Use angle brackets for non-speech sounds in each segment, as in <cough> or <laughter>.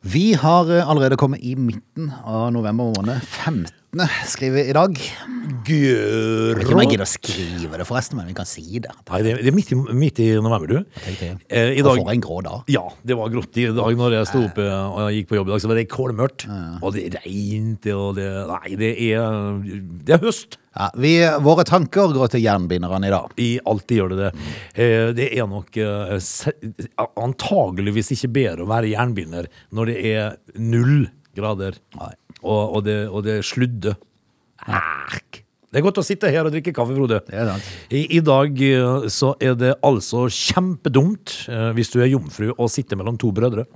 Vi har eh, allerede kommet i midten av november måned. 15. skriver vi i dag. Jeg om jeg gidder å skrive det, forresten, men vi kan si det. Nei, det er midt i, midt i november, du. Eh, I dag, for en grå dag. ja, det var grått i dag når jeg sto opp og og gikk på jobb i dag, så var det kålmørkt. Og det regnet, og det Nei, det er Det er høst. Ja, vi, våre tanker går til jernbinderne i dag. I alltid gjør det det. Eh, Det er nok eh, antageligvis ikke bedre å være jernbinder når det er null grader og, og, det, og det sludder. Erk. Det er godt å sitte her og drikke kaffe, Frode. I, I dag eh, så er det altså kjempedumt eh, hvis du er jomfru og sitter mellom to brødre.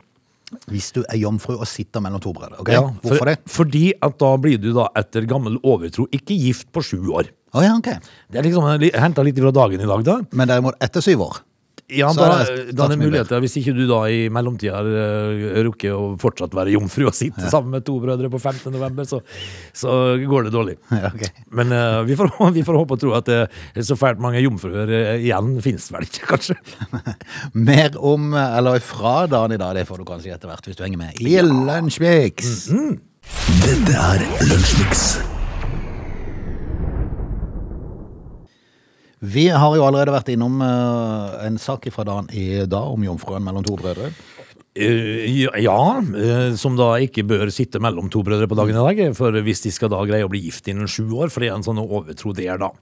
Hvis du er jomfru og sitter mellom to brødre. Okay? Ja, Hvorfor for, det? Fordi at da blir du da etter gammel overtro ikke gift på sju år. Oh, ja, ok. Det er liksom henta litt fra dagen i dag, da. Men derimot etter syv år. Ja, da, da er det muligheter, hvis ikke du da i mellomtida uh, rukker å fortsatt være jomfru og sitte sammen med to brødre på 15. november, så, så går det dårlig. <laughs> Ja, okay. Men uh, vi, får, <laughs> vi får håpe og tro at er så fælt mange jomfruer eh, igjen finnes vel ikke, kanskje. <laughs> Mer om, eller fra dagen i dag, det får du kanskje etter hvert hvis du henger med i Lunsjmix. Dette er Lunsjmix. Vi har jo allerede vært innom eh, en sak fra dagen i dag om jomfruen mellom to brødre. Eh, ja, eh, som da ikke bør sitte mellom to brødre på dagen i dag. For hvis de skal da greie å bli gift innen sju år, for det er en sånn overtro der, da.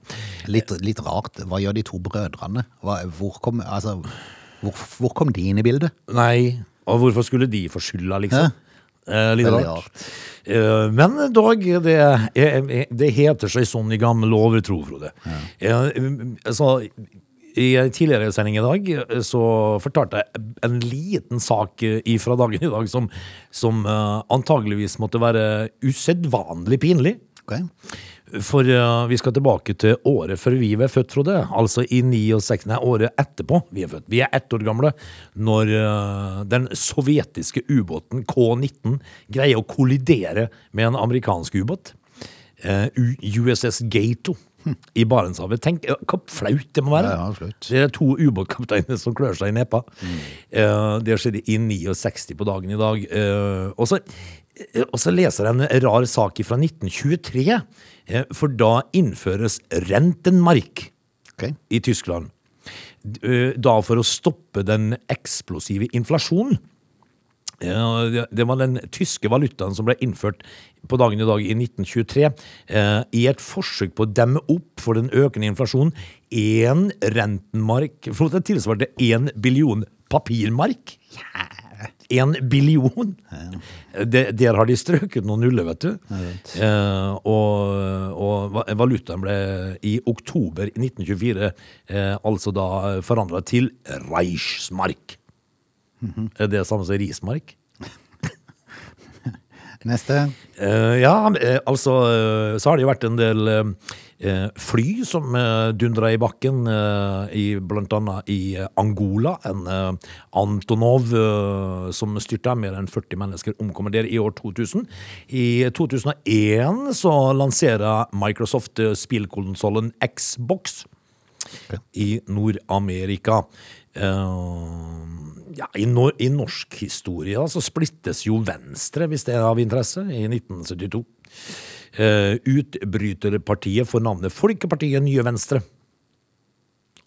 Litt, litt rart. Hva gjør de to brødrene? Hva, hvor, kom, altså, hvor, hvor kom de inn i bildet? Nei, og hvorfor skulle de få skylda, liksom? Eh, litt Veldig rart. Eh, men dog, det, er- det heter seg sånn i gammel overtro, Frode. Eh, så, I en tidligere sending i dag eh, så fortalte jeg en liten sak eh, fra dagen i dag som, som eh, antageligvis måtte være usedvanlig pinlig. Ok? For uh, vi skal tilbake til året før vi var født, Frode. Altså i 69, nei, året etterpå vi er født. Vi er ett år gamle når uh, den sovjetiske ubåten K-19 greier å kollidere med en amerikansk ubåt. Uh, USS Gato i Barentshavet. Tenk eh, hva flaut det må være. Ja, ja. Det er to ubåtkapteiner som klør seg i nepa. Eh, det skjedde i 69 på dagen i dag. Eh, og, så, eh, og så leser jeg en rar sak fra 1923. eh, for da innføres Rentenmark okay. i Tyskland. Eh, Da for å stoppe den eksplosive inflasjonen. Det- det var den tyske valutaen som ble innført på dagen i dag i 1923 eh, i et forsøk på å demme opp for den økende inflasjonen. Én rentenmark for Det tilsvarte én billion papirmark. Én billion! Det, der har de strøket noen nuller, vet du. Eh, og, og valutaen ble i oktober 1924 eh, altså da forandra til Reichsmark. Er det samme som rismark? <laughs> Neste. Eh, ja, eh, altså eh, så har det jo vært en del eh, eh, fly som uh, dundra i bakken, eh, i, blant annet i eh, Angola. En eh, Antonov eh, som styrta. Mer enn 40 mennesker omkommer der i år 2000. I 2001 så lanserer Microsoft eh, spillkonsollen Xbox i Nord-Amerika. Eh, ja, i, nor I norsk historie så splittes jo Venstre, hvis det er av interesse, i 1972. Uh, utbryterpartiet får navnet Folkepartiet Nye Venstre.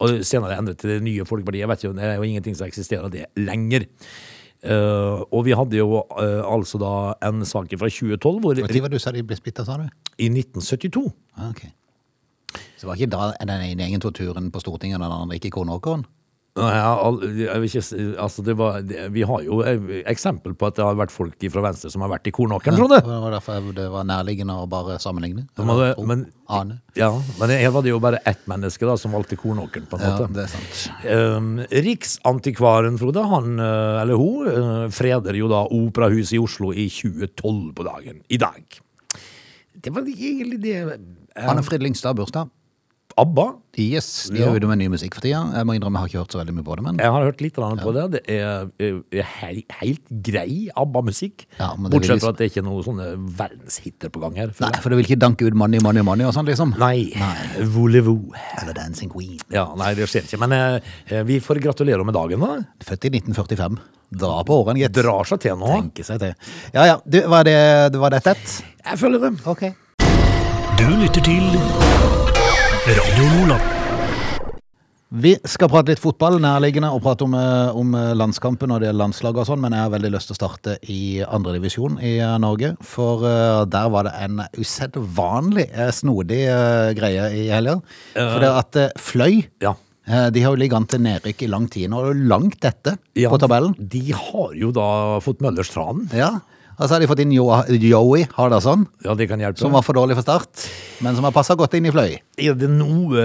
Og senere endret til Det nye Folkepartiet. Jeg vet ikke, Det er jo ingenting som eksisterer det lenger. Uh, og vi hadde jo uh, altså da en sak fra 2012 hvor Når var det du sa de ble splitta, sa du? i 1972 Ah, Ok. Så det var ikke da den ene tok turen på Stortinget, og den andre gikk i Kornåkeren? Ikke, altså det var, vi har jo eh, eksempel på at det har vært folk fra Venstre som har vært i kornåkeren, Frode. Det var derfor det var nærliggende å bare sammenligne. Men det- men-. Ja, men her var det jo bare ett menneske da som valgte kornåkeren, på en Ja, måte. det er sant. Um, Riksantikvaren, Frode, han, eh, eller hun, eh, freder jo da Operahuset i Oslo i 2012 på dagen. I dag. Det var egentlig det um, Anne Frid Lyngstad har bursdag. ABBA. Yes, de Ja. er ute med ny musikk for tida. Jeg må innrømme, jeg har ikke hørt så veldig mye på det, men Jeg har hørt litt grann på det. Det er, er hei, helt grei ABBA-musikk. Ja, men det vil Bortsett fra at det er ikke noen sånne verdenshitter på gang her. Nei, jeg. for det vil ikke danke ut money, money, money og sånn, liksom. Nei. Voulez-vous. Eller Dancing Queen. Ja, nei, det skjer ikke. Men eh, vi får gratulere med dagen, da. Født i 1945. Dra på årene, gitt. Drar seg til nå. Tenker seg til. Ja ja, du, var, det, var dette et? Jeg føler det. Ok. Du lytter til Radio Nordland. Vi skal prate litt fotball, nærliggende, og prate om, eh, om landskampen og det landslaget og sånn, men jeg har veldig lyst til å starte i andredivisjon i eh, Norge. For eh, der var det en usedvanlig eh, snodig eh, greie i helga. For det at eh, Fløy Ja. eh, de har jo ligget an til nedrykk i lang tid nå, og langt etter Ja, på tabellen. De har jo da fått Møllers tran. Ja, og så har de fått inn Jo- Joey Hardasson, Ja, det kan hjelpe. som var for dårlig for start, men som har passet godt inn i Fløy. Er det noe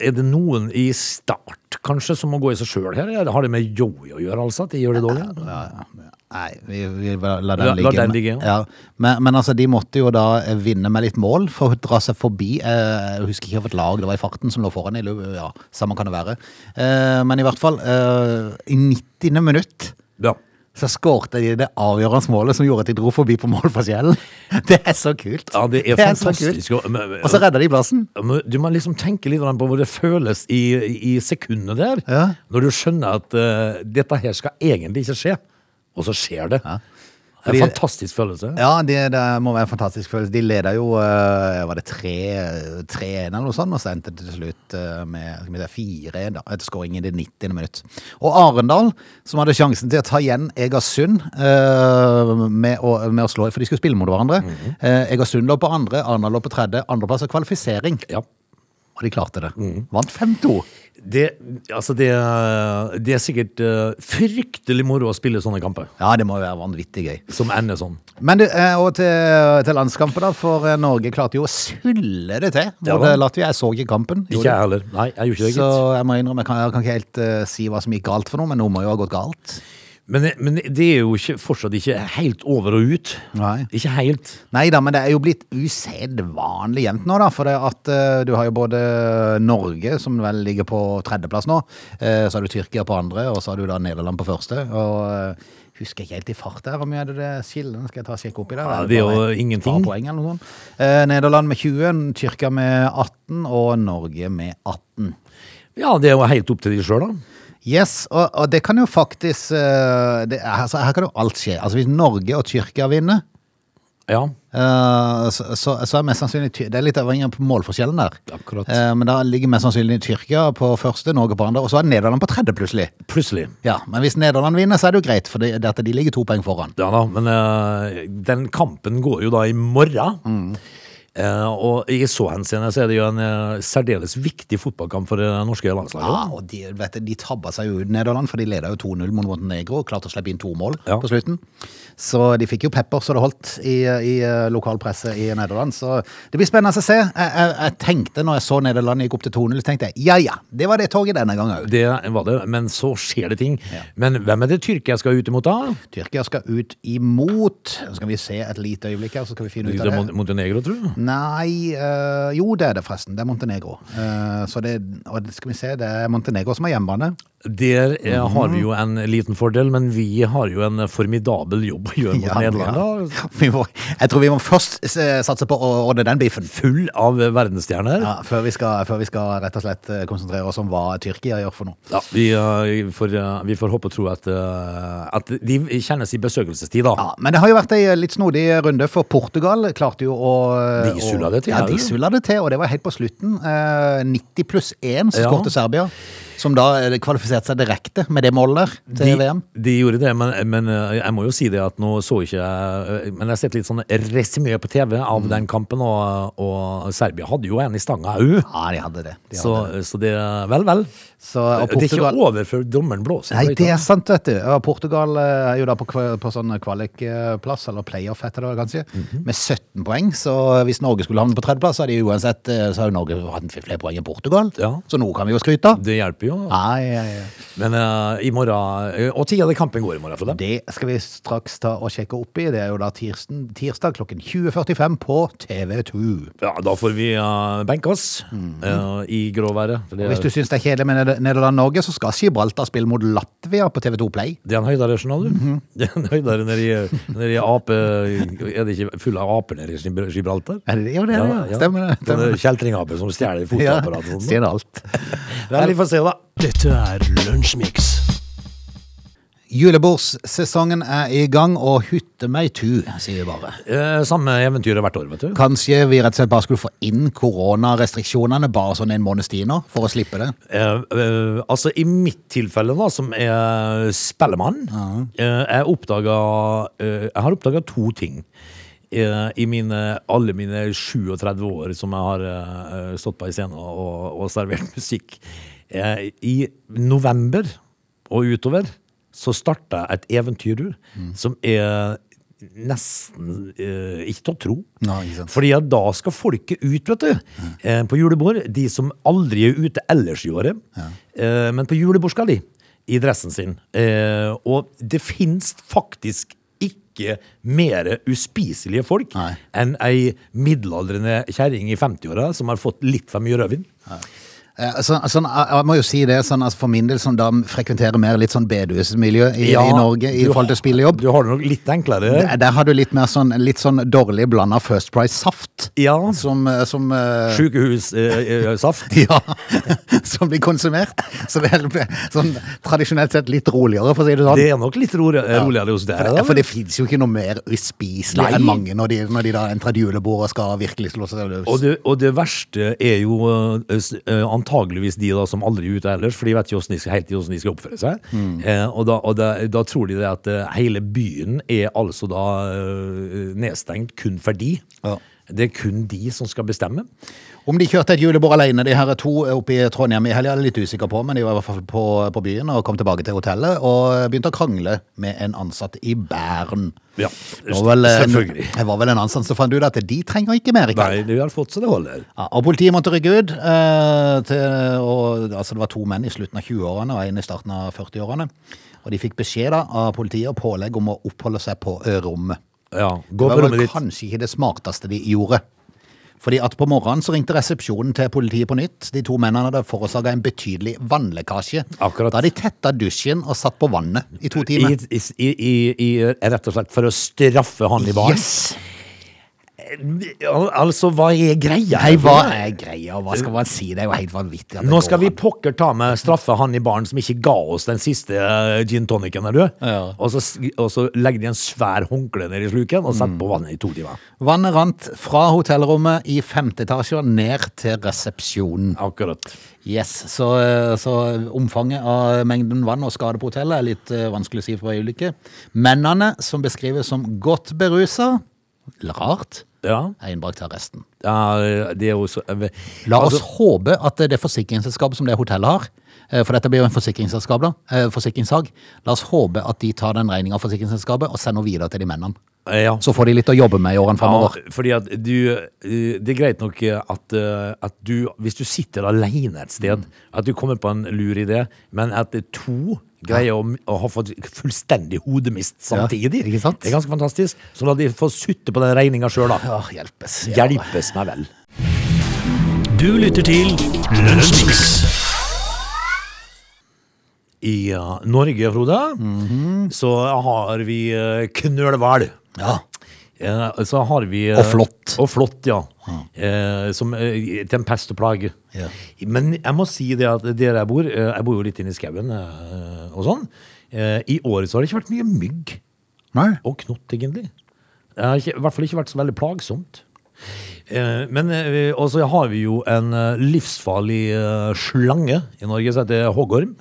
Er det noen i start, kanskje, som må gå i seg sjøl her? Eller Har det med Joey å gjøre, altså? At de gjør det dårlig? Ja, ja. Nei, vi, vi lar La- den la ligge. den ligge, ja. Men, men altså, de måtte jo da vinne med litt mål for å dra seg forbi. eh, Jeg husker ikke hvilket lag det var i farten som lå foran. i løpet- Ja, Samme kan det være. Eh, Men i hvert fall, eh, i 90. minutt Ja. Så skårte de det avgjørende målet som gjorde at de dro forbi på målforskjellen. <laughs> Det er så kult. ja, det er så fantastisk. Og- men- Og så redda de plassen. Men Du må liksom tenke litt på hvor det føles i, i sekundene der. Ja. Når du skjønner at uh, dette her skal egentlig ikke skje, og så skjer det. Ja. Fordi- en fantastisk følelse. Ja, det, det må være en fantastisk følelse. De leda jo eh, Var det 3-1 eller noe sånt, og så endte det til slutt eh, med skal vi si, 4-1 etter skåring i det 90. minutt. Og Arendal, som hadde sjansen til å ta igjen Egersund eh, med, med å slå For de skulle spille mot hverandre. Eh, Egersund lå på andre, Arendal lå på tredje. Andreplass er kvalifisering. Ja. Og de klarte det. Vant 5-2. Det, altså det, det er sikkert eh, fryktelig moro å spille sånne kamper. Ja, det må være vanvittig gøy. Som ender sånn. Men du, eh, og til, til landskampen, da. For eh, Norge klarte jo å sulle det til Ja mot eh, Latvia. Jeg så ikke kampen. Ikke jeg heller. Nei, jeg gjorde ikke det, Så jeg må innrømme, jeg kan, jeg kan ikke helt uh, si hva som gikk galt for noe, men noe må jo ha gått galt. Men, men det er jo ikke, fortsatt ikke helt over og ut. Nei. Ikke helt. Nei da, men det er jo blitt usedvanlig jevnt nå, da. For det at uh, du har jo både Norge, som vel ligger på tredjeplass nå, Uh, så har du Tyrkia på andre, og så har du da Nederland på første. Og Uh, husker ikke helt i fart der, hvor mye er det det skiller? Skal jeg ta og sjekke oppi der? Ja, det er jo ingenting. poeng eller noe sånt. Eh, Nederland med 20, Tyrkia med 18 og Norge med 18. Ja, det er jo helt opp til de sjøl, da. Yes, og, og det kan jo faktisk eh, det, altså, Her kan jo alt skje. Altså Hvis Norge og Tyrkia vinner, Ja. uh, så, så, så er mest sannsynlig Det er litt avhengig av målforskjellen der. Akkurat. Uh, men da ligger mest sannsynlig Tyrkia på første, Norge på andre, og så er Nederland på tredje plutselig. Plutselig. Ja, Men hvis Nederland vinner, så er det jo greit, for det, det at de ligger to poeng foran. Ja da, men uh, den kampen går jo da i morgen. Eh, og i så henseende så er det jo en eh, særdeles viktig fotballkamp for det norske landslaget. Ja, og De, vet du, de tabba seg jo ut Nederland, for de leda jo 2-0 mot Montenegro og klarte å slippe inn to mål Ja. på slutten. Så de fikk jo pepper så det holdt i, i eh, lokalpresset i Nederland. Så det blir spennende å se. Jeg, jeg, jeg tenkte når jeg så Nederland gikk opp til 2-0, tenkte jeg ja ja, det var det toget denne gangen òg. Det var det, men så skjer det ting. Men hvem er det Tyrkia skal ut imot da? Tyrkia skal ut imot Nå skal vi se et lite øyeblikk her, så skal vi finne ut av det. Montenegro, tror du? Nei øh, Jo, det er det forresten. Det er Montenegro. Uh, så det, og skal vi se, det er Montenegro som har hjemmebane. Der eh, har vi jo en liten fordel, men vi har jo en formidabel jobb å gjøre mot Ja, Nederland. ja. <laughs> da. Vi må, jeg tror vi må først eh, satse på å ordne den biffen. Full av verdensstjerner. Ja, før, vi skal, før vi skal rett og slett eh, konsentrere oss om hva Tyrkia gjør for noe. Ja, vi, eh, får, eh, vi får håpe og tro at, eh, at de kjennes i besøkelsestid, da. Ja, Men det har jo vært ei litt snodig runde, for Portugal klarte jo å De sulla det til, Ja, ja, de sulla det til, og det var helt på slutten. Eh, 90 pluss 1 så Ja. Serbia. Som da eh, kvalifiserte seg direkte med det målet der til De, VM. de gjorde det, men, men eh, jeg må jo si det at nå så ikke jeg Men jeg har sett litt sånn resymé på TV av Mm. den kampen, og, og Serbia hadde jo en i stanga òg. Ja, de hadde det. De Så, det. så det Vel, vel. Så, og Det er ikke Portugal, over før dommeren blåser. Nei, det er sant, vet du. Portugal eh, er jo da på, på sånn kvalikplass, eller playoff heter det kanskje, Mhm. med 17 poeng. Så hvis Norge skulle havne på tredjeplass, så hadde jo uansett eh, så har Norge hatt flere poeng enn Portugal. Ja. Så nå kan vi jo skryte av. Det hjelper jo. Nei, ja, ja, Men uh, i morgen eh, Og tida det kampen går i morgen, Frode? Det skal vi straks ta og sjekke opp i. Det er jo da tirsdag, tirsdag klokken 20.45 på TV2. Ja, da får vi uh, benke oss eh, i gråværet. Er... hvis du syns det er kjedelig med Nederland-Norge, så skal Gibraltar spille mot Latvia på TV2 Play. det er en høydere, skjønner du. <laughs> Det er en høydere nede i, ape... Er det ikke full av aper nede i Gib- Gibraltar? Er det jo, Ja, det er det, ja. Det. Stemmer det. Kjeltringaper som stjeler Ja, fotoapparatet. sånn. Stjeler alt. Ja, vi får se, da. Dette er Lunsjmix. Julebordsesongen er i gang, og hytte meg tu, sier vi bare. Eh, samme eventyret hvert år, vet du. Kanskje vi rett og slett bare skulle få inn koronarestriksjonene bare sånn en måneds tid nå, for å slippe det? Eh, eh, altså, i mitt tilfelle, da, som er spellemann, eh, jeg, oppdaga, eh, jeg har oppdaga to ting. Eh, I mine, alle mine 37 år som jeg har stått på ei scene og, og servert musikk. Eh, I november og utover så starta et eventyr som er nesten eh, ikke til å tro. Nei, sant. Fordi at da skal folket ut, vet du, eh, på julebord. De som aldri er ute ellers i året. Eh, men på julebord skal de, i dressen sin. Eh, og det finnes faktisk ikke mer uspiselige folk Nei. enn ei middelaldrende kjerring i 50-åra som har fått litt for mye rødvin. Eh, Sånn, sånn, jeg må jo si det, sånn, altså for min del som da frekventerer mer litt sånn bedehusmiljø i, Ja, i Norge i forhold til spillejobb. Du har det nok litt enklere. Der, der har du litt mer sånn, litt sånn dårlig blanda First Price-saft. Ja. Som, eh, som eh, Sjukehussaft. <laughs> Ja, som blir konsumert. Så det er sånn tradisjonelt sett litt roligere, for å si det sånn. Det er nok litt roligere, roligere hos deg. For det, for det fins jo ikke noe mer uspiselig enn mange når de, når de da entrer julebord og skal virkelig slå seg løs. Og det, og det verste er jo uh, eh, antageligvis de da som aldri er ute ellers, for de vet ikke de skal, helt hvordan de skal oppføre seg. Mm. Eh, og da, og da, da tror de det at eh, hele byen er altså da eh, nedstengt kun for de. Ja. Det er kun de som skal bestemme. Om de kjørte et julebord alene, de her to oppe i Trondheim i helga, er litt usikker på, men de var i hvert fall på, på byen og kom tilbake til hotellet og begynte å krangle med en ansatt i Bæren. Ja, Det vel, selvfølgelig. Det var vel en ansatt som fant ut at de trenger ikke mer Ikke? Nei, de har fått så det holder. Ja, og politiet måtte rykke ut. Eh, til, og, altså det var to menn i slutten av 20-årene og en i starten av 40-årene. Og de fikk beskjed da, av politiet og pålegg om å oppholde seg på rommet. Ja, Det var vel ditt. kanskje ikke det smarteste de gjorde. Fordi at på morgenen så ringte resepsjonen til politiet på nytt. De to mennene hadde forårsaka en betydelig vannlekkasje. Akkurat. Da hadde de tetta dusjen og satt på vannet i to timer. I, i, i, i, i, rett og slett for å straffe han i baren. Yes! Al- Altså, hva er greia? Nei, hva er greia? Hva skal man si? Det er jo helt vanvittig. Nå skal vi pokker ta med straffe han i baren som ikke ga oss den siste eh, gin tonicen, er du? Ja. Og, så, og så legger de en svær håndkle ned i sluken og setter på vannet i to timer. Vannet rant fra hotellrommet i femte etasje og ned til resepsjonen. Akkurat. Yes, så, eh, så omfanget av mengden vann og skade på hotellet er litt eh, vanskelig å si for øyeblikket. Mennene, som beskrives som godt berusa, rart, Ja. er innbrakt til arresten. ja, det er også... så eh, La oss altså, håpe at det forsikringsselskapet som det hotellet har, eh, for dette blir jo en forsikringsselskap da, eh, forsikringssag, la oss håpe at de tar den regningen av forsikringsselskapet og sender videre til de mennene. Ja. Så får de litt å jobbe med i årene Ja, fremover. fordi at du eh, Det er greit nok at, eh, at du Hvis du sitter alene et sted, at du kommer på en lur idé, men at det er to greier å, å ha fått fullstendig hodemist samtidig. ikke sant? Det er ganske fantastisk. Så la de få sutte på den regninga sjøl, da. Ja, hjelpes. Ja. Hjelpes meg vel. Du lytter til Lønnsmiks. I uh, Norge, Frode, så har vi uh, knølhval. Ja. Eh, så har vi eh, Og flått. Og flått, ja. Eh, som eh, til en pest og plage. Ja. Men jeg må si det at der jeg bor eh, Jeg bor jo litt inne i skauen eh, og sånn. Eh, I året så har det ikke vært mye mygg Nei. og knott, egentlig. Det har ikke, I hvert fall ikke vært så veldig plagsomt. Eh, men eh, så har vi jo en eh, livsfarlig slange i Norge som heter hoggorm.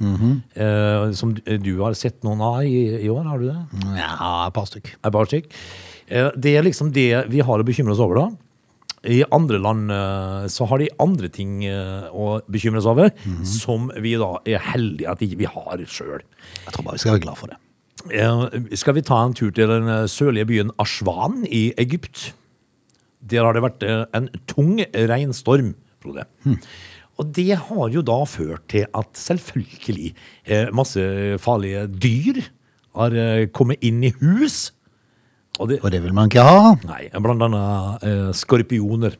eh, som du- har sett noen av i, i år, har du det? Ja, et par stykk. Et par stykk. Det er liksom det vi har å bekymre oss over, da. I andre land så har de andre ting å bekymre oss over, som vi da er heldige at ikke vi har sjøl. Jeg tror bare vi skal være glad for det. Skal vi ta en tur til den sørlige byen Ashwan i Egypt? Der har det vært eh, en tung regnstorm, Frode. Og det har jo da ført til at selvfølgelig eh, masse farlige dyr har eh, kommet inn i hus. Og det, Og det vil man ikke ha. Nei, blant annet eh, skorpioner.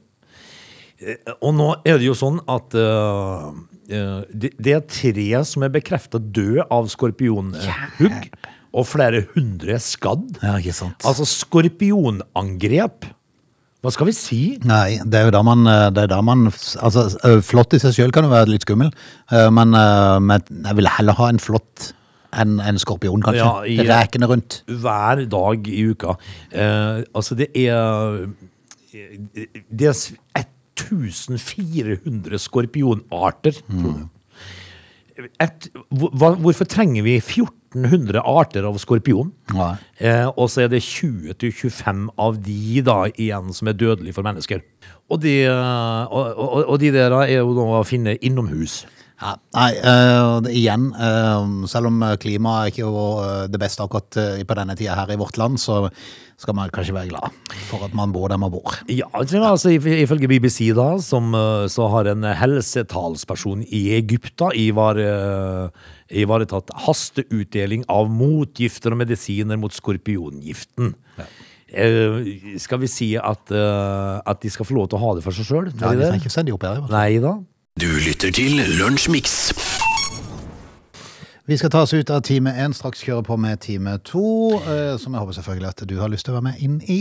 Og nå er det jo sånn at uh, det, det er tre som er bekrefta død av skorpionhugg, og flere hundre er skadd. Ja, ikke sant. Altså skorpionangrep. Hva skal vi si? Nei, det er jo da man, eh, det er da man Altså, flott i seg sjøl kan jo være litt skummel, men men jeg vil heller ha en flott enn en skorpion, kanskje. Ja, i- Rekende rundt. hver dag i uka. Eh, altså, det er Det er 1400 skorpionarter, tror du. Et, hvor- hvorfor trenger vi 1400 arter av skorpion? Eh, og så er det 20-25 av de da igjen som er dødelige for mennesker. Og de, eh, og, og, og de der er jo nå å finne innomhus. Ja, nei, uh, igjen, uh, selv om klimaet er ikke ø, det beste akkurat uh, på denne tida her i vårt land, så skal man kanskje være glad for at man bor der man bor. Ja, altså if- Ifølge BBC da, som, eh, så har en helsetalsperson i Egypta ivar, eh, ivaretatt hasteutdeling av motgifter og medisiner mot skorpiongiften. Eh, skal vi si at, eh, at de skal få lov til å ha det for seg sjøl? Ja, de trenger ikke sende de opp her. Nei da. Du lytter til Lunsjmix. Vi skal ta oss ut av time én, straks kjøre på med time to, ø, som jeg håper selvfølgelig at du har lyst til å være med inn i.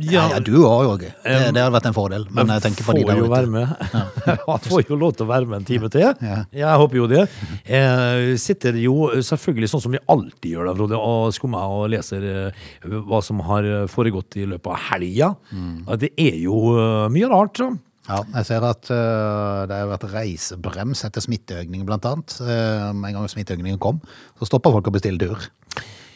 Ja, ja du òg, Jorge. Det, det hadde vært en fordel. Men jeg tenker på de får der jo ute. være med. <laughs> Jeg får jo lov til å være med en time til. Ja. Jeg håper jo det. Jeg sitter jo selvfølgelig sånn som vi alltid gjør da, Frode, og skummer og leser eh, hva som har foregått i løpet av helga. Mm. Det er jo eh, mye rart. Så. Ja, jeg ser at uh, det har vært reisebrems etter smitteøkningen, blant annet. Uh, en gang smitteøkningen kom, så stopper folk å bestille tur.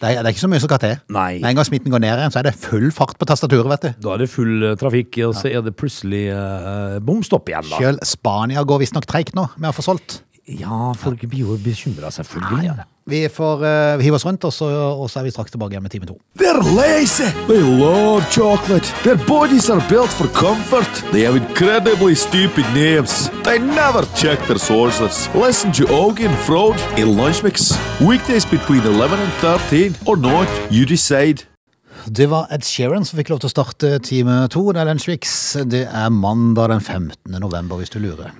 Det er, det er ikke så mye som skal til. Nei. Med en gang smitten går ned igjen, så er det full fart på tastaturet, vet du. Da er det full eh, trafikk, og så er det plutselig uh, bom stopp igjen. da. Sjøl Spania går visstnok treigt nå med å få solgt. Ja, folk blir jo bekymra, selvfølgelig. Vi får uh, hive oss rundt, og så, og så er vi straks tilbake igjen med time to. They're lazy. They love chocolate. Their bodies are built for comfort. They have incredibly stupid names. They never check their sources. Listen to Augie and Frode in Lunchmix. Weekdays between 11 and 13 or not, you decide. Det var Ed Sheeran som fikk lov til å starte time to. Det er Lunchmix. Det er mandag den 15. november, hvis du lurer.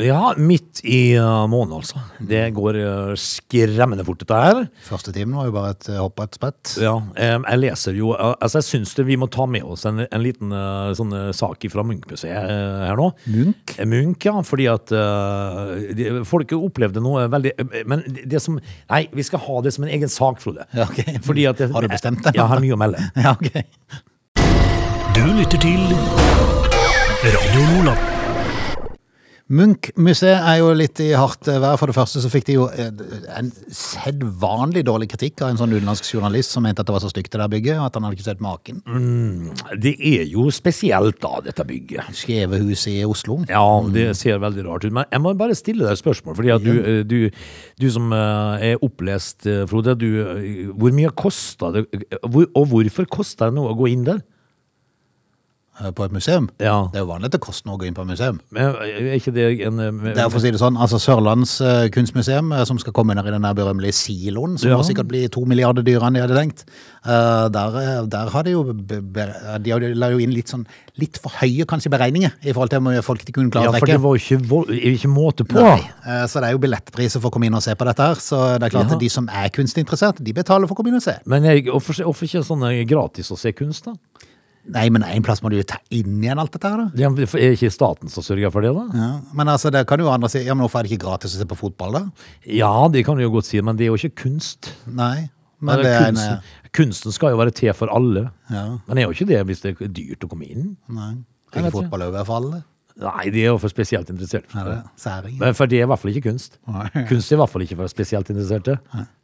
Ja, midt i uh, måneden, altså. Det går uh, skremmende fort, dette her. Første timen var jo bare et uh, hopp og et sprett. Ja, um, jeg leser jo uh, Altså, jeg syns det- vi må ta med oss en, en liten uh, sånn uh, sak fra Munch-museet uh, her nå. Munch? Munch, ja. Fordi at uh, de, folk opplevde noe veldig Men det som Nei, vi skal ha det som en egen sak, Frode. Ja, ok. Fordi at det, Har du bestemt deg? Jeg har mye å melde. <laughs> Ja, ok. Du lytter til Radio Nordland. Munch-museet er jo litt i hardt eh, vær. For det første så fikk de jo eh, en sedvanlig dårlig kritikk av en sånn utenlandsk journalist som mente at det var så stygt det der bygget, og at han hadde ikke sett maken. Det er jo spesielt, da, dette bygget. Skjeve hus i Oslo. Ja, det ser veldig rart ut. Men jeg må bare stille deg et spørsmål. Fordi at du, eh, du, du som er opplest, Frode, du, hvor mye kosta det Og hvorfor kosta det noe å gå inn der? Eh, På et museum. Ja. Det er jo vanlig at det koster noe å gå inn på et museum. Men Er ikke det en Men, Det er for å si det sånn, altså Sørlands uh, kunstmuseum, eh, som skal komme under i den berømmelige siloen, som Ja. må sikkert bli to milliarder dyrere enn de hadde tenkt. uh, der, eh, der har de jo De la jo inn litt sånn litt for høye kanskje beregninger i forhold til mye folk de kunne klare Ja, for det var jo ikke, ikke måte på. Nei, eh, så det er jo billettpriser for å komme inn og se på dette her. Så det er klart Ja. at de som er kunstinteressert, de betaler for å komme inn og se. Men hvorfor, ikke sånn eh, gratis å se kunst, da? Nei, men en plass må du jo ta inn igjen alt dette her, da. Ja, men Er ikke staten som sørger for det, da? Ja. Men altså, det kan jo andre si, ja, men hvorfor er det ikke gratis å se på fotball, da? Ja, det kan du jo godt si, men det er jo ikke kunst. Nei. Men Men det er en, kunsten, kunsten skal jo være til for alle. ja, Men er jo ikke det hvis det er dyrt å komme inn? nei. Ikke. fotball over for alle. Nei, de er jo for spesielt interesserte. Er det særing? Men For det er i hvert fall ikke kunst. Nei. <laughs> Kunst er i hvert fall ikke for spesielt interesserte.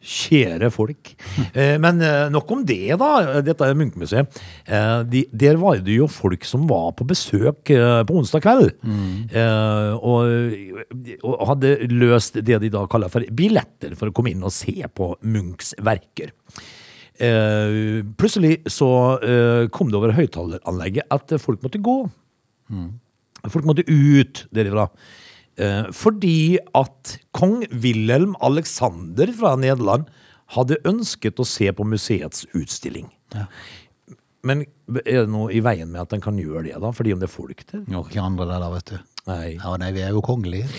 Kjære folk. Eh, Men eh, nok om det, da. Dette er Munch-museet. Eh, de- Der var det jo folk som var på besøk eh, på onsdag kveld. Mm. Og, og hadde løst det de da kaller for billetter for å komme inn og se på Munchs verker. Plutselig så kom det over høyttaleranlegget at folk måtte gå. Folk måtte ut derifra. Eh, fordi at kong Wilhelm Alexander fra Nederland hadde ønsket å se på museets utstilling. Men er det noe i veien med at en kan gjøre det, da? Fordi om det er folk der? Jo, ikke andre der, da, vet du. Nei. Ja, nei, vi er jo kongelige.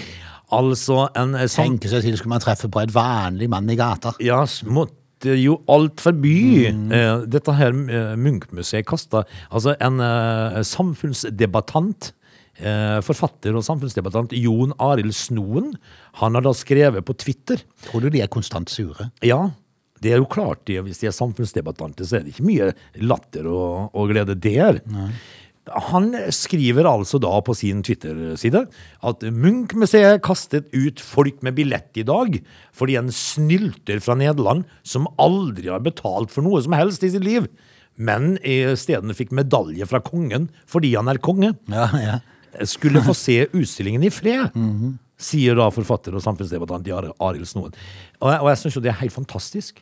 Altså, en eh, sånn Tenke seg til skulle man treffe på et vanlig mann i gata. Ja, måtte jo alt forby. Eh, dette her eh, Munch-museet kasta Altså, en eh, samfunnsdebattant, forfatter og samfunnsdebattant, Jon Arild Snoen, han har da skrevet på Twitter Tror du de er konstant sure? Ja, det er jo klart de, hvis de er samfunnsdebattanter, så er det ikke mye latter og, og glede der. Han skriver altså da på sin Twitter-side at Munch-museet kastet ut folk med billett i dag fordi en snylter fra Nederland som aldri har betalt for noe som helst i sitt liv, men isteden fikk medalje fra kongen fordi han er konge Ja, ja. Skulle få se utstillingen i fred, <laughs> sier da forfatter og samfunnsdebattant Arild Snoen. Og jeg, og jeg syns jo det er helt fantastisk.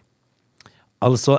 Altså,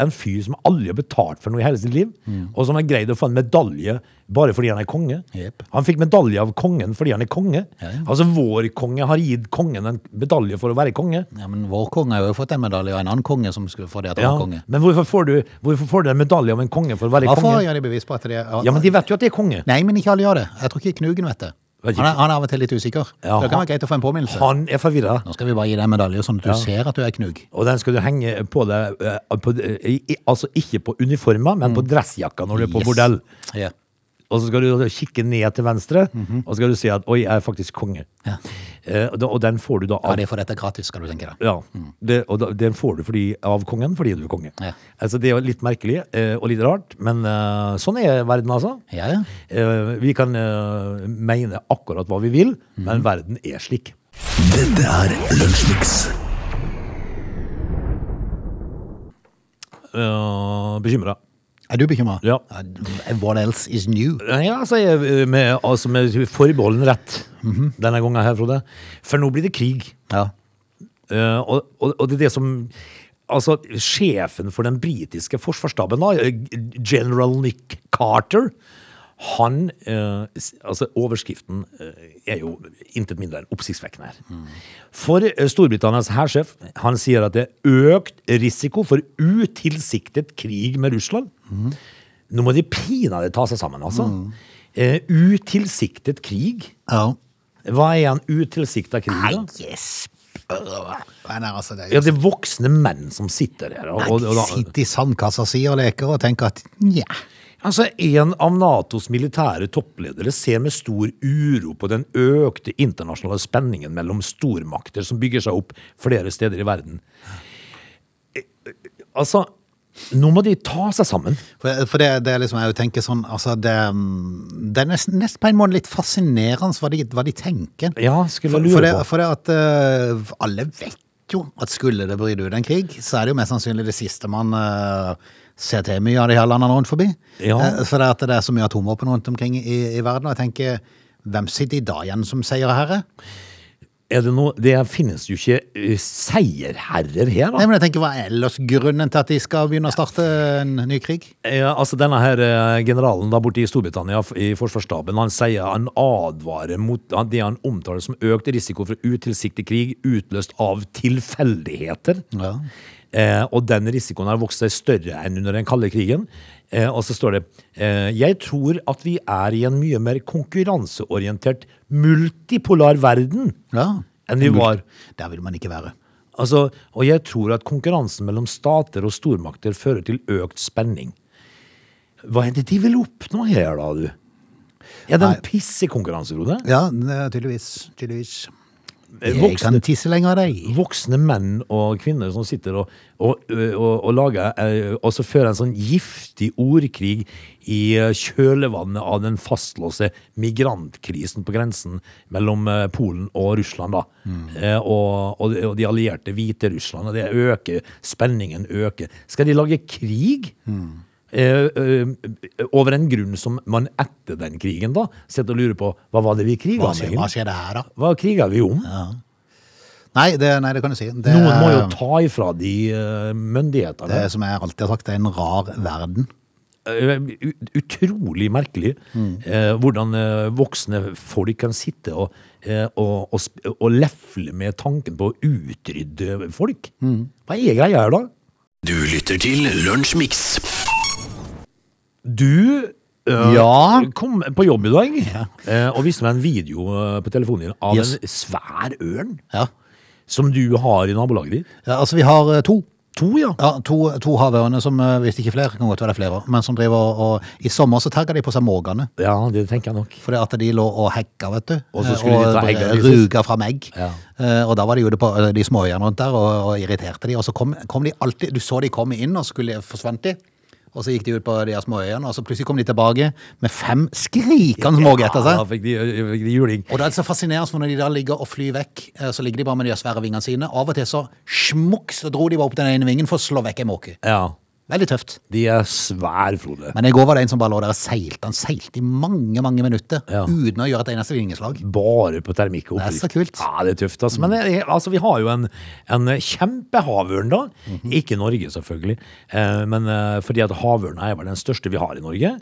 en fyr som aldri har betalt for noe i hele sitt liv, og som har greid å få en medalje bare fordi han er konge. Yep. Han fikk medalje av kongen fordi han er konge. Ja, ja. Altså, vår konge har gitt kongen en medalje for å være konge. ja, men vår konge har jo fått en medalje, og en annen konge som skulle få det at han Ja, var konge. men hvorfor får, du, hvorfor får du en medalje av en konge for å være Hva konge? gjør de bevis på at det er Ja, men de vet jo at de er konge. Nei, men ikke alle gjør det. Jeg tror ikke Knugen vet det. Han er, han er av og til litt usikker. Ja, det kan være greit å få en påminnelse. Han er forvirra. Nå skal vi bare gi deg en medalje, sånn at du ser at du er Knug. Og den skal du henge på deg eh, på, i, i, Altså ikke på uniformer, men på dressjakka når du er på Mm. Yes. bordell. Ja. Og så skal du kikke ned til venstre, og så skal du si at 'oi, jeg er faktisk konge'. Mhm. Ja. Eh, og, den får du da ja, det får dette gratis, skal du tenke deg. ja, det, og den får du fordi, av kongen fordi du er konge. Ja. Altså Det er jo litt merkelig eh, og litt rart, men eh, sånn er verden, altså. Ja, ja. Eh, vi kan mene akkurat hva vi vil, mm. men verden er slik. Dette er Lunsjmix. Uh, Bekymra. Er du bekymra? Ja. What else is new? Ja, altså, jeg med, altså med forbeholden rett denne gangen her, Frode. For nå blir det krig. Ja. Uh, og, og, og det er det som Altså, sjefen for den britiske forsvarsstaben, da, general Nick Carter, han eh, Altså, overskriften eh, er jo intet mindre enn oppsiktsvekkende her. For eh, Storbritannias hærsjef, han sier at det er økt risiko for utilsiktet krig med Russland. Nå må de pinadø ta seg sammen, altså. Eh, utilsiktet krig? ja. Hva er en utilsikta krig, da? Yes. Nei, nei, altså, det er Ja, det er voksne menn som sitter der. Og, og, og, Nei, Sitter i sandkassa si og leker og tenker at nja. Altså, en av Natos militære toppledere ser med stor uro på den økte internasjonale spenningen mellom stormakter som bygger seg opp flere steder i verden. Eh, eh, Altså, nå må de ta seg sammen. For, for det, det er liksom, jeg tenker sånn, altså det, det er nesten, nesten på en måte litt fascinerende hva de, hva de tenker. Ja, skulle For, jeg for, lure det, på. for det at uh, alle vet jo at skulle det bryte ut en krig, så er det jo mest sannsynlig det siste man eh, ser til mye av de her landene rundt forbi. Ja. Så for det at det er så mye atomvåpen rundt omkring i, i verden, og jeg tenker, hvem sitter i dag igjen som seierherre? Er det noe Det finnes jo ikke eh, seierherrer her, da. Nei, men jeg tenker, hva er ellers grunnen til at de skal begynne å starte en ny krig? Ja, altså denne her eh, generalen da borte i Storbritannia i forsvarsstaben, han sier han advarer mot det han omtaler som økt risiko for utilsiktet krig utløst av tilfeldigheter. Ja. Eh, og den risikoen har vokst seg større enn under den kalde krigen. Eh, og så står det eh, Jeg tror at vi er i en mye mer konkurranseorientert multipolar verden Ja. enn vi var. Der vil man ikke være. Altså, og jeg tror at konkurransen mellom stater og stormakter fører til økt spenning. Hva er det de vil oppnå her, da, du? Er det en pissekonkurranse, Frode? Ja, tydeligvis. tydeligvis. Jeg Voksne, kan tisse lenger deg. voksne menn og kvinner som sitter og, og, og, og lager eh, Og så fører en sånn giftig ordkrig i eh, kjølvannet av den fastlåste migrantkrisen på grensen mellom eh, Polen og Russland, da. Mm. og, og, de allierte Hviterussland. Og det øker, spenningen øker. Skal de lage krig? Eh, eh, over en grunn som man etter den krigen da sitter og lurer på hva var det vi kriga om? hva skjer det her, da? Hva kriga vi om? Nei, det, nei, det kan du si. Det, Noen må jo ta ifra de uh, myndighetene. Det som jeg alltid har sagt, det er en rar verden. Uh, utrolig merkelig eh, hvordan eh, voksne folk kan sitte og, eh, og, og, og lefle med tanken på å utrydde folk. Hva er greia her, da? Du lytter til Lunsjmix. Du øh, Ja. kom på jobb i dag eh, og viste meg en video eh, på telefonen din av Yes. en svær ørn Ja. som du har i nabolaget ditt. ja, altså vi har eh, to. To, ja. Ja, to, to havørner som, eh, hvis ikke flere, kan godt være det er flere, men som driver og, I sommer så tagga de på seg mågene. Ja, det tenker jeg nok. Fordi at de lå og hekka, vet du. Og så skulle de ta egga eh. Ruga fram egg. Ja. Eh, Og da var de ute på eh, de småøyene rundt der og, og irriterte de. Og så kom, kom de alltid Du så de kom inn, og så skulle, forsvant de. Og så gikk de ut på de her småøyene, og så plutselig kom de tilbake med fem skrikende måker etter Ja, da seg. fikk de, fikk de juling. Og det er så fascinerende, for når de da ligger og flyr vekk, eh, så ligger de bare med de svære vingene sine. Av og til så smukk, så dro de bare opp den ene vingen for å slå vekk en måke. Ja, Veldig tøft. de er svær, Frode. Men i går var det en som bare lå der og seilte. Han seilte i mange, mange minutter Ja. uten å gjøre et eneste vingeslag. Bare på termikk og Det er så kult. Ja, det er tøft. Altså. Men det, altså, vi har jo en, en kjempehavørn, da. Mhm. Ikke Norge, selvfølgelig. Eh, men eh, fordi at havørna er vel den største vi har i Norge.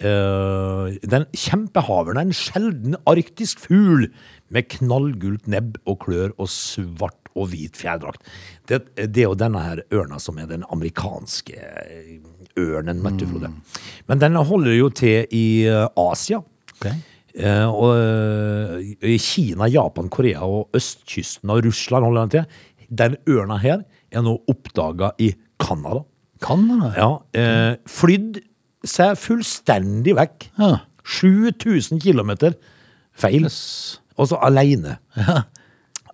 Eh, den kjempehavørna er en sjelden arktisk fugl med knallgult nebb og klør og svart og hvit fjærdrakt. Det, det er jo denne her ørna som er den amerikanske eh, ørnen, vet du, Frode. Men den holder jo til i eh, Asia. Okay. Eh, og eh, i Kina, Japan, Korea og østkysten av Russland holder den til. Den ørna her er nå oppdaga i Canada. Canada? Ja, eh, flydd seg fullstendig vekk. Ja. 7000 km feil. Og så aleine.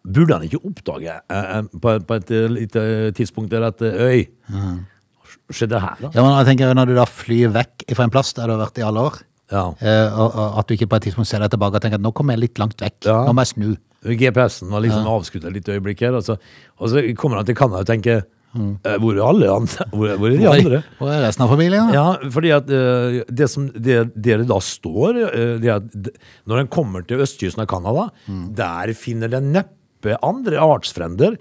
Burde han ikke oppdage eh, på, på et eh, lite tidspunkt der at Øy, mm. skjedde her, da? Ja, men jeg tenker Når du da flyr vekk fra en plass der du har vært i alle år, Ja. eh, og, og at du ikke på et tidspunkt ser deg tilbake og tenker at nå kommer jeg litt langt vekk, Ja. nå må jeg snu. GPS-en var liksom ja. avskutta litt øyeblikk her, og så, og så kommer han til Canada og tenker Mm. Hvor er alle andre? <laughs> Hvor, er- hvor er de andre? Hvor er resten av familien? Ja, fordi at uh, det som det, det det da står, uh, det er at når en kommer til østkysten av Canada, der finner den neppe andre artsfrender,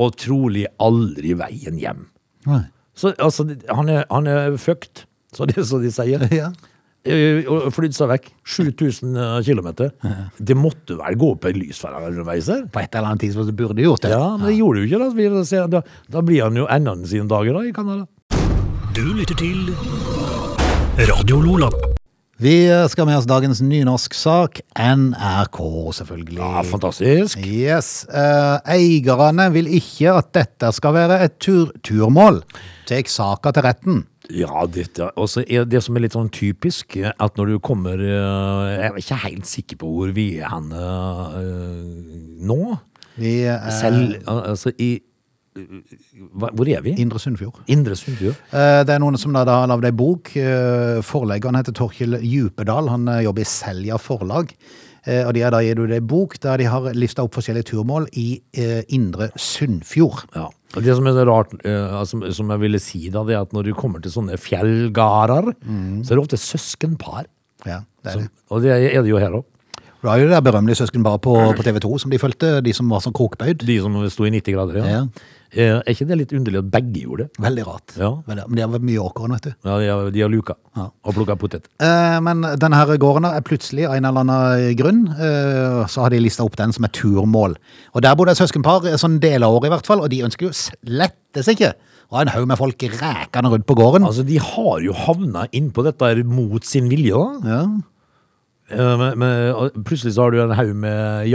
og trolig aldri veien hjem. Nei. Så altså, han er, han er fucked, så det er så de sier. Ja. Eh, Og flydd seg vekk. 7000 km. Det måtte vel gå opp en lysfære underveis her? På et eller annet tidspunkt så burde gjort det. Ja, men det gjorde jo ikke det. Vi får se. Da, da blir han jo enda sine dager da, i Canada. Du lytter til Radio Lola. Vi skal med oss dagens nynorsksak. NRK, selvfølgelig. Ja, fantastisk. Yes. Eh, eierne vil ikke at dette skal være et tur turmål. Tek saka til retten. Ja, dette, også er det som er litt sånn typisk, eh, at når du kommer eh, Jeg er ikke helt sikker på hvor vi er hen eh, nå. Vi er Selv Altså i Hvor er vi? Indre Sunnfjord. Indre Sunnfjord. Eh, Det er noen som da har lagd ei bok. Eh, Forleggeren heter Torkil Djupedal. Han eh, jobber i Selja forlag. Og de har da gitt ut ei bok der de har lista opp forskjellige turmål i Indre Sunnfjord. Ja. Og det som er rart, altså, som jeg ville si da, det er at når du kommer til sånne fjellgarder, så er det ofte søskenpar. Ja, det er Som, det. og det er det jo her òg. Du har jo det der berømmelige søskenparet på, på TV 2 som de fulgte, de som var sånn krokbøyd. De som sto i 90 grader, ja. Ja. Eh, Er ikke det litt underlig at begge gjorde det? Veldig rart. Ja. Veldig, men de har vært mye åkeren, vet du. Ja, de har, de har luka Ja. og plukka potet. Eh, Men denne her gården er plutselig av en eller annen grunn, eh, så har de lista opp den som et turmål. Og der bodde et søskenpar, eh, sånn del av året i hvert fall, og de ønsker jo slettes ikke å ha en haug med folk rækende rundt på gården. Altså, de har jo havna innpå dette mot sin vilje, da. Ja. Eh, Men, men, plutselig så har du en haug med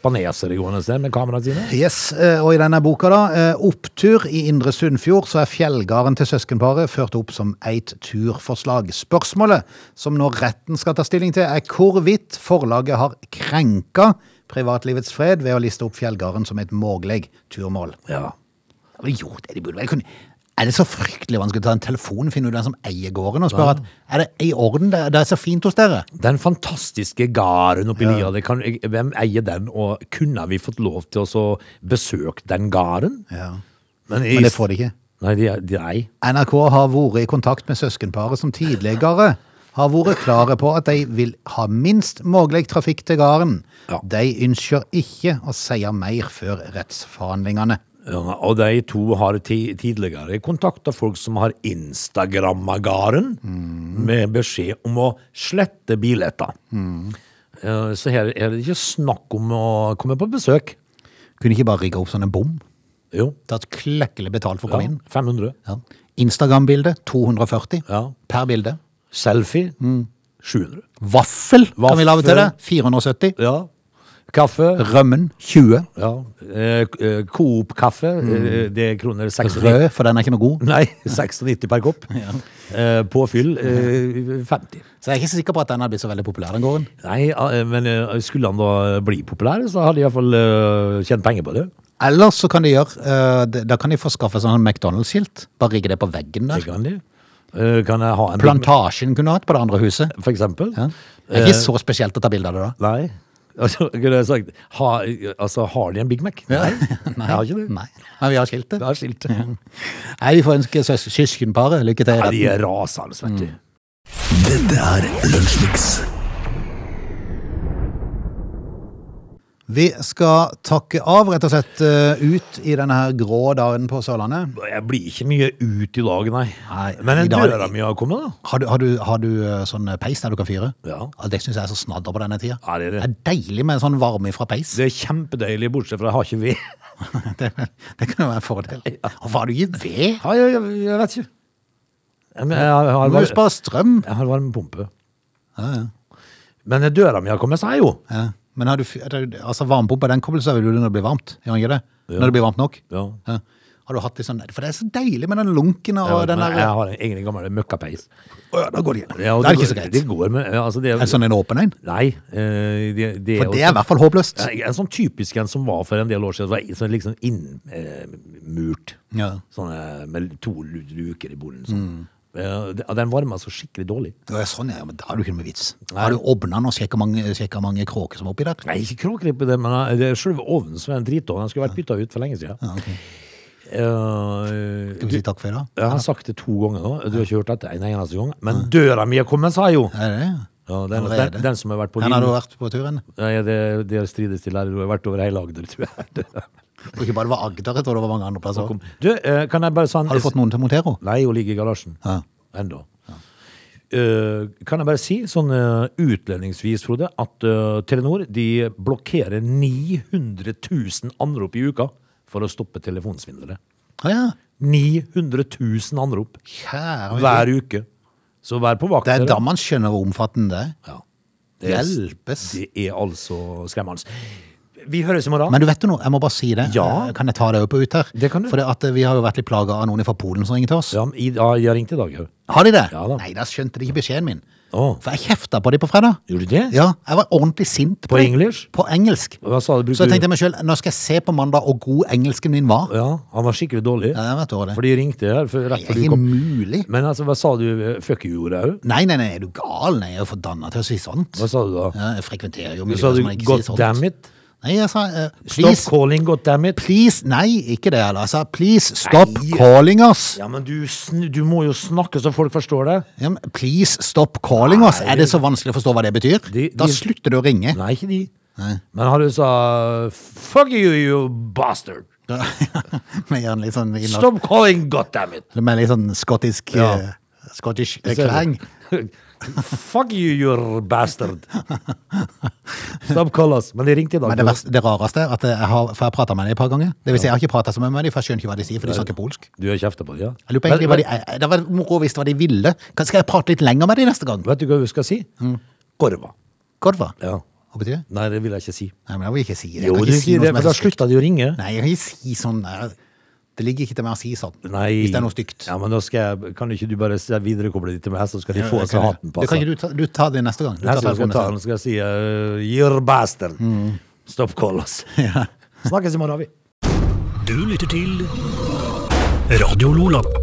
japanesere gående sted med kameraene sine. Yes, eh, og i denne boka da, eh, Opptur i Indre Sunnfjord, så er fjellgarden til søskenparet ført opp som eit turforslag. Spørsmålet som nå retten skal ta stilling til, er hvorvidt forlaget har krenka privatlivets fred ved å liste opp fjellgarden som et mulig turmål. Ja. Gjort det? De burde vel kunne... Er det så fryktelig vanskelig å ta en telefon, finne ut hvem som eier gården, og spørre at er det i orden, det, det er så fint hos dere? Den fantastiske gården oppi lia, kan, hvem eier den, og kunne vi fått lov til å besøke den gården? Ja. Men, Men det får de ikke. Nei, de, de, nei. NRK har vært i kontakt med søskenparet som tidligere har vært klare på at de vil ha minst mulig trafikk til gården. Ja. De ønsker ikke å si mer før rettsforhandlingene. Ja, og de to har ti tidligere kontakta folk som har Instagramma gården med beskjed om å slette billetter. Mm. Så her er det ikke snakk om å komme på besøk. Kunne ikke bare rigge opp sånn en bom? Jo, Tatt klekkelig betalt for å ja, komme inn? 500. Ja. Instagram-bilde 240 Ja. per bilde. Selfie 700. Vaffel kan vi lage til det. Vaffel. 470. Ja. Kaffe. Rømmen 20. Ja. Eh, eh, Coop-kaffe. Mm. Det er kroner 96. Rød, for den er ikke noe god. Nei, <laughs> 96 per kopp. <laughs> Eh, påfyll eh, 50. Så jeg er ikke så sikker på at den har blitt så veldig populær den gården. Nei, eh, men eh, skulle han da bli populær, så hadde de iallfall uh, tjent penger på det. Ellers så kan de gjøre, eh, da kan de få skaffe sånn McDonald's-skilt. Bare rigge det på veggen Det der. kan de. Eh, kan en Plantasjen kunne hatt på det andre huset. For eksempel? Ja. Det er ikke så spesielt å ta bilde av det da. Nei. Altså, kunne jeg sagt, ha, altså, har de en Big Mac? <laughs> Nei. Jeg har ikke det. Nei, men vi har skilt Det er skilt. Nei, vi får ønske søs- søskenparet lykke til. i de er rasende, vet du. Dette er Lunsjmix. Vi skal takke av, rett og slett, eh, ut i denne her grå dagen på Sørlandet. Jeg blir ikke mye ut i dag, nei. Nei, Men en døra mi har kommet, da. Har du, har du, har du eh, sånn peis der du kan fyre? Ja. det syns jeg er så snadder på denne tida. Ja, det er det. Det er deilig med sånn varme fra peis. Det er kjempedeilig, bortsett fra jeg har ikke ved. <laughs> Det, det kan jo være en fordel. Hvorfor har du ikke ved? Ja, jeg, jeg, jeg vet ikke. Jeg, jeg, jeg, Du må jo spare strøm. jeg har varmepumpe. Ja, ja. Men døra mi har kommet seg jo. Ja. Men har du, altså varmepumpa den kobles over når det blir varmt, gjør ikke det? Når det blir varmt nok? Ja. Ja. Har du hatt det sånn, for det er så deilig med den lunken og ja, den der... jeg har en egen gammel møkkapeis. Å ja, da går det igjen. Ja, det, det, er ikke så greit. Det går, men ja, altså, det, Er det sånn en åpen en? Nei. eh, det, det For det er i hvert fall håpløst. sånn- en sånn typisk en som var for en del år siden. Var sånn liksom innmurt. Ja. Sånn eh, med to luker i boden. Sånn. Mm. Den varma så skikkelig dårlig. Det er sånn, ja, men da har du ikke noe vits. Har du ovna den og sjekket mange, mange kråker som er oppi der? Nei, ikke kråkeripp i det, men eh, det er selve ovnen som er en dritov. Den skulle vært bytta ut for lenge siden. Ja, okay. Uh, Skal vi si takk for i dag? jeg har sagt det to ganger nå. Du har ikke hørt dette en eneste gang. Men døra mi er kommet, sa jeg jo! Er det det? Ja, den, den, den som har vært på Hvor har du vært på turen? Ja, det, det strides til her. Du har vært over hele Agder, tror jeg. <laughs> Og ikke bare det var Agder, jeg tror det var mange andre plasser. Du, eh, kan jeg bare sånn Har du fått noen til å montere henne? Nei, hun ligger i garasjen. Ja. Enda. Eh, kan jeg bare si, sånn uh, utlendingsvis, Frode, at eh, Telenor de blokkerer 900 000 anrop i uka for å stoppe telefonsvindlere. Ja. 900 000 anrop Kjære hver uke. Så vær på vakt. Det er dere. da man skjønner hvor omfattende det er. Ja. Det er, Hjelpes. det er altså skremmende. Vi høres i morgen. Men du vet jo noe, jeg må bare si det. Ja. Eh, Kan jeg ta deg og ut her? Det kan du. For det at eh, vi har jo vært litt plaga av noen fra Polen som ringer til oss. ja, i, ja, jeg har ringt i dag, jo. Har de det? Ja da. Nei, da skjønte de ikke beskjeden min. Oh. For jeg kjefta på de på fredag. gjorde du det? Ja, jeg var ordentlig sint på, På engelsk? På engelsk. Hva sa du? Så jeg tenkte meg selv, nå skal jeg se på mandag hvor god engelsken min var. Ja, han var skikkelig dårlig. Ja, jeg vet hva det. For de ringte her for, rett før du kom. mulig. Men altså, hva sa du? Fuck you-ordet òg? Nei, nei, nei, er du gal? Nei, jeg er for danna til å si sånt. Hva sa du da? Ja, jeg frekventerer jo Du sa du god damn it? Nei, jeg sa eh, Stop calling god damn it? please, nei, ikke det heller. Jeg sa please stop Nei. calling us. Ja, men du, du må jo snakke så folk forstår det. Ja, men please stop calling us. Er det så vanskelig å forstå hva det betyr? De- Da slutter du å ringe. Nei, ikke de. Men har du sa fuck you, you bastard? <laughs> Med en litt sånn, innad- Stop calling god damn it! med litt sånn skottisk Ja. uh, Scottish eh, klang. <laughs> Fuck you, you bastard. Stop call us. Men de ringte i dag. Men det, verste, det rareste er at jeg har, for jeg pratet med dem et par ganger. Det vil si, jeg har ikke pratet så mye med dem, for jeg skjønner ikke hva de sier, for de snakker polsk. Du har kjefta på dem, ja? Jeg egentlig hva de, det var moro hvis det var de ville. Skal jeg prate litt lenger med dem neste gang? Vet du hva du skal si? Korva. Korva? Ja. Hva betyr det? Nei, det vil jeg ikke si. Nei, men jeg vil ikke si det. Jo, du ikke si det, for da slutta de å ringe. Nei, jeg kan ikke si sånn eh, Det ligger ikke til meg å si sånn. Nei. Hvis det er noe stygt. Ja, men da skal jeg, Kan ikke du bare viderekoble det til meg, så skal de få seg hatten på Du, kan ikke du, ta, du ta det neste gang. Du Neste gang skal ta skal jeg si uh, You're bastard. Stop call us. <laughs> Snakkes i morgen, vi. Du lytter til Radio Lola.